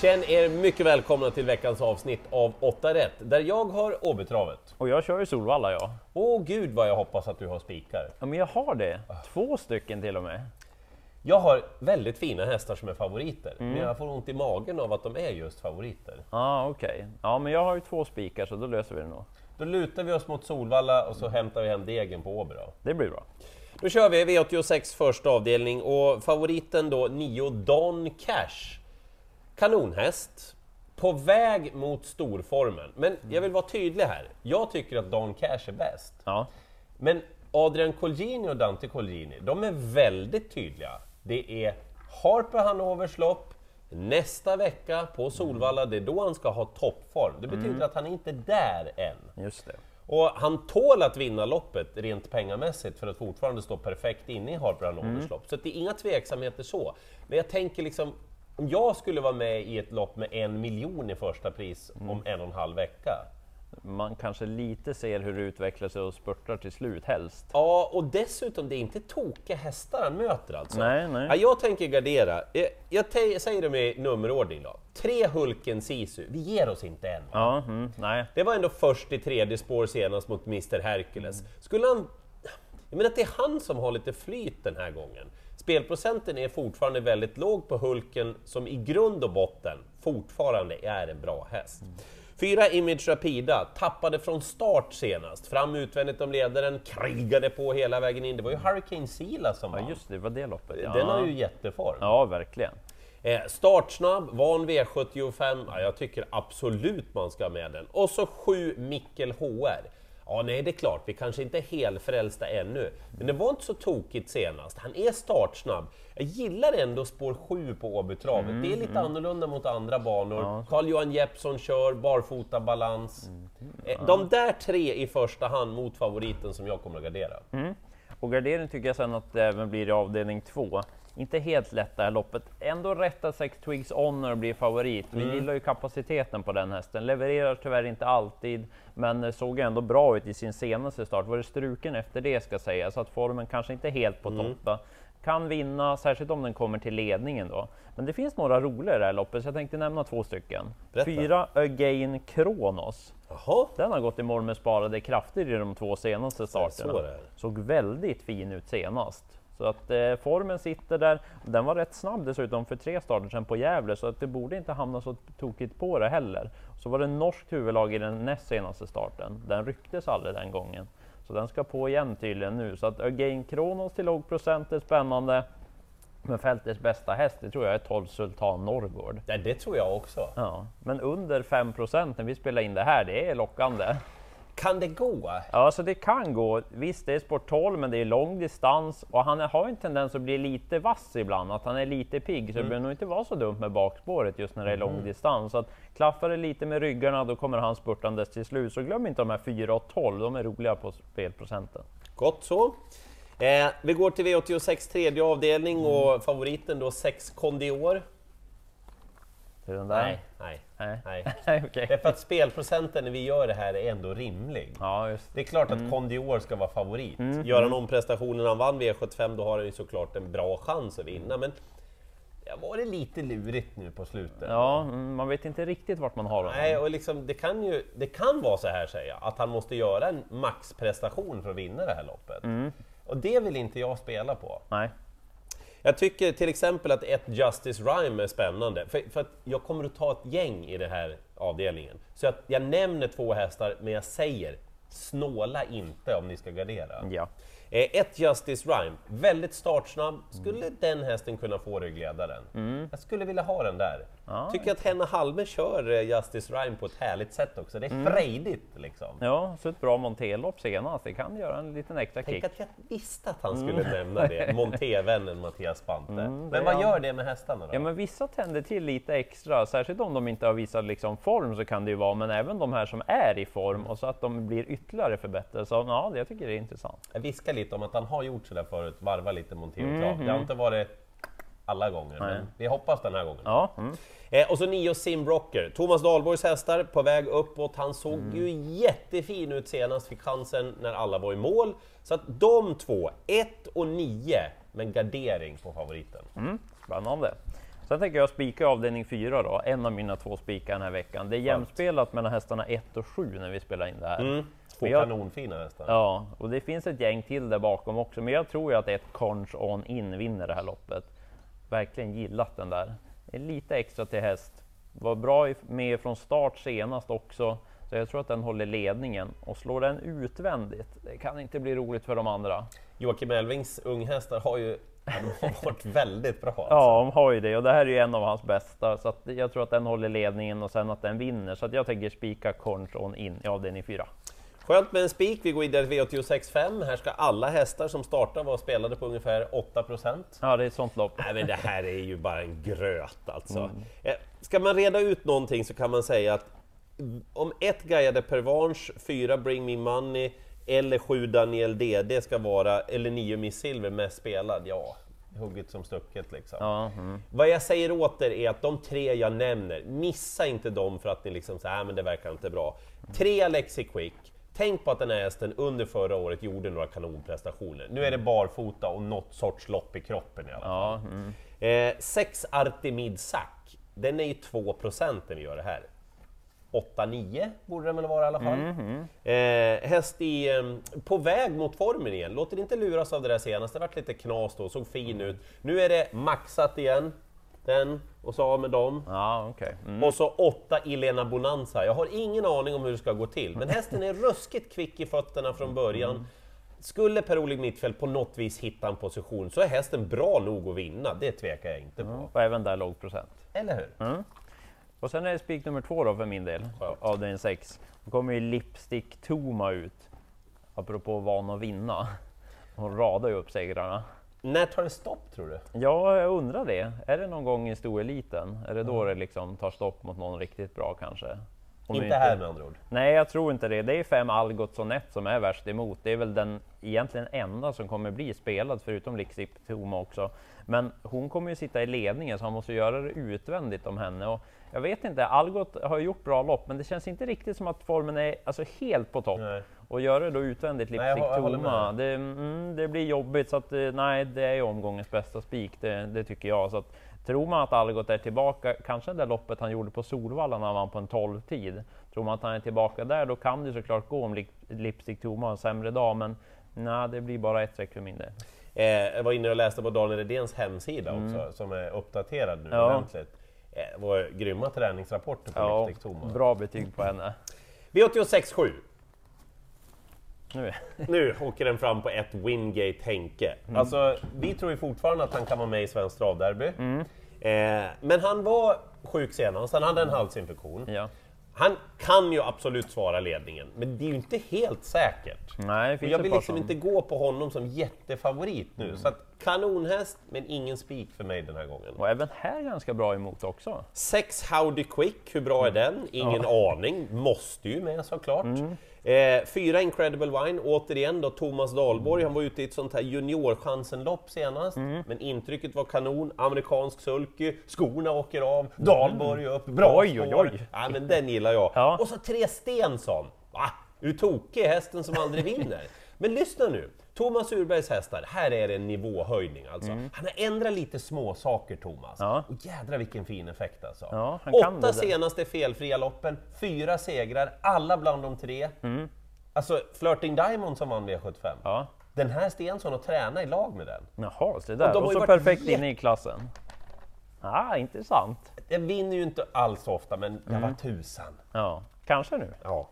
Känn er mycket välkomna till veckans avsnitt av 8 rätt, där jag har Åbytravet. Och jag kör ju Solvalla ja. Åh gud vad jag hoppas att du har spikar. Ja men jag har det. Två stycken till och med. Jag har väldigt fina hästar som är favoriter, men jag får ont i magen av att de är just favoriter. Ja ah, okej. Ja men jag har ju två spikar så då löser vi det nog. Då lutar vi oss mot Solvalla och så hämtar vi hem degen på Åby då. Det blir bra. Då kör vi V86 första avdelning och favoriten då 9 Don Cash. Kanonhäst, på väg mot storformen. Men jag vill vara tydlig här, jag tycker att Don Cash är bäst. Ja. Men Adrian Colgjini och Dante Colgjini, de är väldigt tydliga. Det är Harper Hannovers lopp, nästa vecka på Solvalla, det är då han ska ha toppform. Det betyder att han är inte där än. Just det. Och han tål att vinna loppet rent pengamässigt för att fortfarande stå perfekt inne i Harper Hannovers lopp. Så det är inga tveksamheter så. Men jag tänker liksom, om jag skulle vara med i ett lopp med en miljon i första pris om en och en halv vecka. Man kanske lite ser hur det utvecklar sig och spurtar till slut helst. Ja, och dessutom, det är inte tokiga hästar han möter alltså. Nej, nej. Ja, jag tänker gardera. Jag, jag säger det med nummerordning då. Tre Hulken Sisu, vi ger oss inte än. Ja, mm, nej. Det var ändå först i tredje spår senast mot Mr Hercules. Skulle han... Jag menar att det är han som har lite flyt den här gången. Spelprocenten är fortfarande väldigt låg på Hulken, som i grund och botten fortfarande är en bra häst. Fyra Image Rapida tappade från start senast, fram utvändigt om ledaren, krigade på hela vägen in. Det var ju Hurricane Sila som Ja vann. just det, det var det loppet. Ja. Den har ju jätteform. Ja, verkligen. Eh, startsnabb, van V75, ja, jag tycker absolut man ska ha med den. Och så 7 Mikkel HR. Ja, nej, det är klart, vi kanske inte är helfrälsta ännu, men det var inte så tokigt senast. Han är startsnabb. Jag gillar ändå spår 7 på Åbytravet. det är lite annorlunda mot andra banor. Carl-Johan Jeppsson kör, barfota balans. Eh, de där tre i första hand mot favoriten som jag kommer att gardera. Och gardering tycker jag sen att det även blir i avdelning två. Inte helt lätt det här loppet. Ändå rätt att Sex Twigs Honor blir favorit. Vi gillar ju kapaciteten på den hästen. Levererar tyvärr inte alltid, men eh, såg ändå bra ut i sin senaste start. Var det struken efter det ska sägas, så att formen kanske inte är helt på topp. då. Kan vinna, särskilt om den kommer till ledningen då. Men det finns några roliga i det här loppet, så jag tänkte nämna två stycken. Berätta. Fyra Again Kronos. Jaha, Den har gått i mål med sparade krafter i de två senaste starterna. så. Såg väldigt fin ut senast. Så att eh, formen sitter där. Den var rätt snabb dessutom för tre starter sedan på Gävle, så att det borde inte hamna så tokigt på det heller. Så var det norskt huvudlag i den näst senaste starten. Den rycktes aldrig den gången. Så den ska på igen tydligen nu. Så att Again Kronos till låg procent är spännande. Men fältets bästa häst, det tror jag är 12 Sultan Norrgård. ja, det tror jag också. Ja, men under 5 procent när vi spelar in det här, det är lockande. Kan det gå? Ja, så det kan gå. Visst, det är sport 12, men det är lång distans och han har en tendens att bli lite vass ibland, att han är lite pigg, så det behöver nog inte vara så dumt med bakspåret just när det är lång distans. Så att klaffar det lite med ryggarna, då kommer han spurtandes till slut. Så glöm inte de här 4 och 12, de är roliga på spelprocenten. Gott så. Eh, vi går till V86 tredje avdelning Mm. och favoriten då 6 Condior. Är den där? Nej, nej, Nej. nej. Okej. Därför att spelprocenten när vi gör det här är ändå rimlig. Ja, just Det är klart att Condior ska vara favorit. Gör han om prestationen han vann V75 då har han ju såklart en bra chans att vinna. Men det var det lite lurigt nu på slutet. Ja, mm, man vet inte riktigt vart man har honom. Nej, och liksom, det, kan ju, det kan vara så här säger jag, att han måste göra en maxprestation för att vinna det här loppet. Och det vill inte jag spela på. Nej. Jag tycker till exempel att ett Justice Rhyme är spännande, för, för att jag kommer att ta ett gäng i den här avdelningen. Så att jag nämner två hästar, men jag säger snåla inte om ni ska gardera. Ja. Eh, Ett Justice Rhyme, väldigt startsnabb. Skulle den hästen kunna få ryggledaren? Jag skulle vilja ha den där. Ja, Tycker att Henna Halme kör eh, Justice Rhyme på ett härligt sätt också. Det är frejdigt liksom. Ja, så ett bra monterlopp senast. Det kan göra en liten extra Tänk kick. att jag visste att han skulle nämna det, Montévännen Mattias Spante. det Men vad han. gör det med hästarna då? Ja, men vissa tänder till lite extra, särskilt om de inte har visat liksom form så kan det ju vara, men även de här som är i form och så att de blir ytterligare förbättrade. Så ja, det jag tycker det är intressant. Jag viskar lite om att han har gjort sådär förut, varva lite Monté och trav. Det har inte varit alla gånger, men vi hoppas den här gången. Ja, mm. Eh, och så nio Simrocker, Thomas Dahlborgs hästar på väg uppåt. Han såg Mm. ju jättefin ut senast, fick chansen när alla var i mål. Så att de två, 1 och 9, men gardering på favoriten. Mm. spännande. Sen tänker jag spika avdelning 4 då, en av mina två spikar den här veckan. Det är jämspelat mellan hästarna 1 och 7 när vi spelar in det här. Mm. Två jag- kanonfina hästar. Ja, och det finns ett gäng till där bakom också, men jag tror ju att ett Conch On In vinner det här loppet. Verkligen gillat den där. Lite extra till häst. Var bra med från start senast också, så jag tror att den håller ledningen. Och slår den utvändigt, det kan inte bli roligt för de andra. Joakim Elvings unghästar har ju ja, de har varit väldigt bra. Alltså. Ja, de har ju det och det här är ju en av hans bästa, så att jag tror att den håller ledningen och sen att den vinner. Så att jag tänker spika Conch On In i avdelning 4. Skönt med en spik, vi går vidare till V86.5. Här ska alla hästar som startar vara spelade på ungefär 8% Ja, det är ett sånt lopp. Nej men det här är ju bara en gröt alltså. Mm. Eh, Ska man reda ut någonting så kan man säga att om ett Gaia Pervanche, fyra Bring Me Money eller sju Daniel DD ska vara, eller nio Miss Silver mest spelad, ja, hugget som stucket liksom. Ja, mm. Vad jag säger åt er är att de tre jag nämner, missa inte dem för att ni liksom säger men det verkar inte bra. Tre Alexi Quick, tänk på att den här hästen under förra året gjorde några kanonprestationer. Nu är det barfota och något sorts lopp i kroppen i alla fall. ja, mm. Eh, sex Artemid Sack, den är ju 2 när vi gör det här. 8-9 borde den väl vara i alla fall. Eh, häst i, eh, på väg mot formen igen, låt er inte luras av det där senaste, det vart lite knas då, såg fin ut. Nu är det maxat igen, den, och så av med dem. ja okej. Mm. Och så 8 Elena Bonanza. Jag har ingen aning om hur det ska gå till, men hästen är ruskigt kvick i fötterna från början. Skulle Per-Oleg Mittfeldt på något vis hitta en position så är hästen bra nog att vinna, det tvekar jag inte på. Och även där låg procent. Eller hur? Och sen är det spik nummer två då för min del, Skönt. av den sex. Då kommer ju Lipstick Toma ut, apropå van att vinna. Hon radar ju upp segrarna. När tar det stopp tror du? Ja, jag undrar det. Är det någon gång i stoeliten? Är det då det liksom tar stopp mot någon riktigt bra kanske? Om inte det här med andra ord. Nej, jag tror inte det. Det är fem Algots och Nett som är värst emot. Det är väl den egentligen enda som kommer bli spelad, förutom Lixip Toma också. Men hon kommer ju sitta i ledningen, så han måste göra det utvändigt om henne. Och jag vet inte, Algot har gjort bra lopp, men det känns inte riktigt som att formen är alltså, helt på topp. Nej. Och göra det då utvändigt Lipstick Toma, det, mm, det blir jobbigt. Så att, eh, nej, det är omgångens bästa spik, det, det tycker jag. Så att, tror man att Algot är tillbaka, kanske det loppet han gjorde på Solvalla när han vann på en 12-tid. Tror man att han är tillbaka där, då kan det såklart gå om Lip- Lipstick Toma har en sämre dag, men nej, det blir bara ett streck för min del. Eh, jag var inne och läste på Daniel Redéns hemsida också, som är uppdaterad nu Mm. Ja. ordentligt. Eh, Det var grymma träningsrapporter på Ja, Lipstick Toma. bra betyg på henne. V86.7. Nu. Nu åker den fram på ett Wingate Henke. Mm. Alltså, vi tror ju fortfarande att han kan vara med i Svenskt travderby. Mm. Eh, men han var sjuk senast, han hade en halsinfektion. Ja. Han kan ju absolut svara ledningen, men det är ju inte helt säkert. Nej, jag vill liksom som- inte gå på honom som jättefavorit nu. Mm. Så att kanonhäst, men ingen spik för mig den här gången. Och även här ganska bra emot också. Sex Howdy Quick, hur bra är den? Ingen aning, måste ju med såklart. Mm. Eh, fyra Incredible Wine, återigen då Thomas Dahlborg, han var ute i ett sånt här juniorchansen-lopp senast, Mm. men intrycket var kanon, amerikansk sulky, skorna åker av, Dahlborg upp, bra Oj, oj, oj. Ja, men den gillar jag. Ja. Och så tre Stensson! Va? Är du tokig? Hästen som aldrig vinner. Men lyssna nu, Thomas Urbergs hästar, här är det en nivåhöjning alltså. Han har ändrat lite små saker Thomas. Mm. Ja. Och jädra vilken fin effekt alltså. Ja, Åtta senaste felfria loppen, fyra segrar, alla bland de tre. Mm. Alltså Flirting Diamond som vann V75. Ja. Den här Stensson och träna i lag med den. Jaha, så Och där. Och, har ju så perfekt inne i klassen. Ah, intressant. Den vinner ju inte alls ofta, men jag Mm. var tusan. Ja, kanske nu. Ja.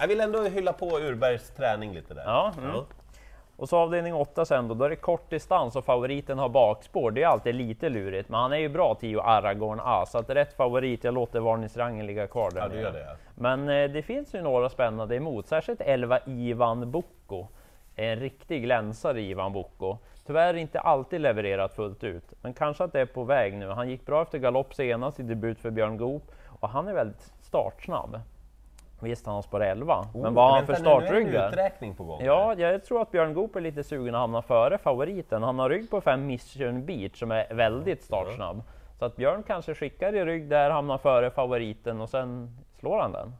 Jag vill ändå hylla på Urbergs träning lite där. Ja, mm. Och så avdelning 8 sen då, då är det kort distans och favoriten har bakspår. Det är alltid lite lurigt, men han är ju bra Tio Aragorn A, så att rätt favorit, jag låter varningsrangen ligga kvar där Ja, nere. gör det. Men eh, det finns ju några spännande emot, särskilt 11 Ivan Bocco. En riktig glänsare Ivan Bocco. Tyvärr inte alltid levererat fullt ut, men kanske att det är på väg nu. Han gick bra efter galopp senast i debut för Björn Goop och han är väldigt startsnabb. Visst, han har spår 11, men vad har han för startrygg där? uträkning på gång. Ja, jag tror att Björn Goop är lite sugen att hamna före favoriten. Han har rygg på fem Mission Beach som är väldigt startsnabb. Så att Björn kanske skickar i rygg där, hamnar före favoriten och sen slår han den.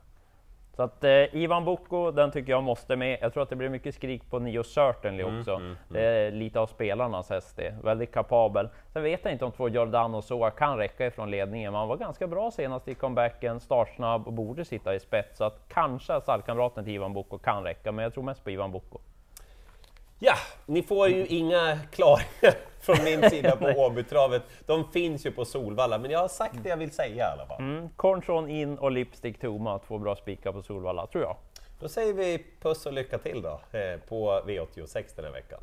Så att eh, Ivan Bocco, den tycker jag måste med. Jag tror att det blir mycket skrik på Nio Certainly också. Mm, mm, det är lite av spelarnas häst det. Väldigt kapabel. Sen vet jag inte om två Giordano Soa kan räcka ifrån ledningen. Man var ganska bra senast i comebacken, startsnabb och borde sitta i spets. Så att kanske stallkamraten till Ivan Bocco kan räcka, men jag tror mest på Ivan Bocco. Ja, ni får ju inga klaringar från min sida på Åbytravet. De finns ju på Solvalla, men jag har sagt det jag vill säga i alla fall. Mm, in och Lipstick Toma, två bra spikar på Solvalla, tror jag. Då säger vi puss och lycka till då, eh, på V86 den här veckan.